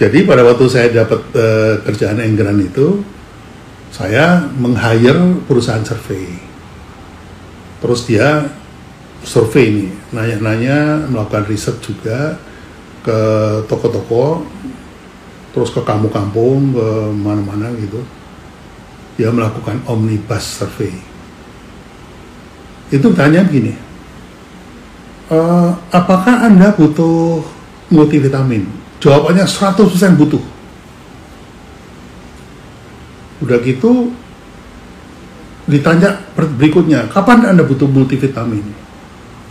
Jadi pada waktu saya dapat uh, kerjaan Enggran itu, saya meng-hire perusahaan survei. Terus dia survei ini, nanya-nanya, melakukan riset juga ke toko-toko, terus ke kampung-kampung, ke mana-mana gitu. Dia melakukan omnibus survei. Itu tanya begini, e, apakah Anda butuh multivitamin? Jawabannya 100% butuh. Udah gitu ditanya berikutnya, kapan Anda butuh multivitamin?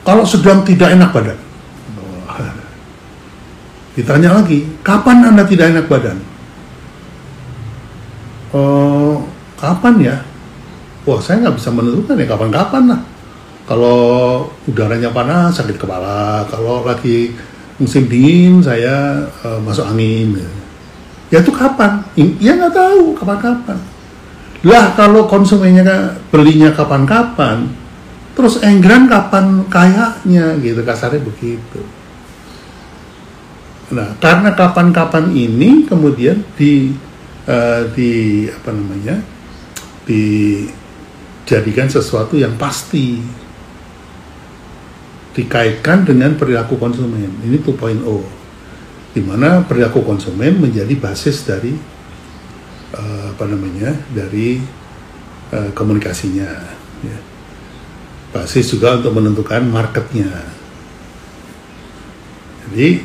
Kalau sedang tidak enak badan. Ditanya lagi, kapan Anda tidak enak badan? Oh, kapan ya? Wah, saya nggak bisa menentukan ya kapan-kapan lah. Kalau udaranya panas, sakit kepala. Kalau lagi musim dingin saya uh, masuk angin. Ya itu kapan? Ya nggak tahu kapan-kapan. Lah kalau konsumennya belinya kapan-kapan terus enggran kapan kayaknya gitu. Kasarnya begitu. Nah karena kapan-kapan ini kemudian di uh, di apa namanya dijadikan sesuatu yang pasti dikaitkan dengan perilaku konsumen. Ini 2.0 di mana perilaku konsumen menjadi basis dari uh, apa namanya dari uh, komunikasinya. Ya. Basis juga untuk menentukan marketnya. Jadi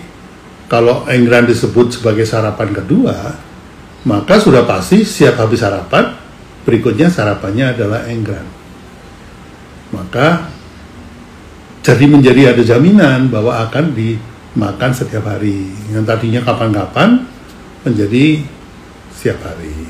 kalau engran disebut sebagai sarapan kedua, maka sudah pasti siap habis sarapan, berikutnya sarapannya adalah engran. Maka jadi menjadi ada jaminan bahwa akan dimakan setiap hari. Yang tadinya kapan-kapan menjadi setiap hari.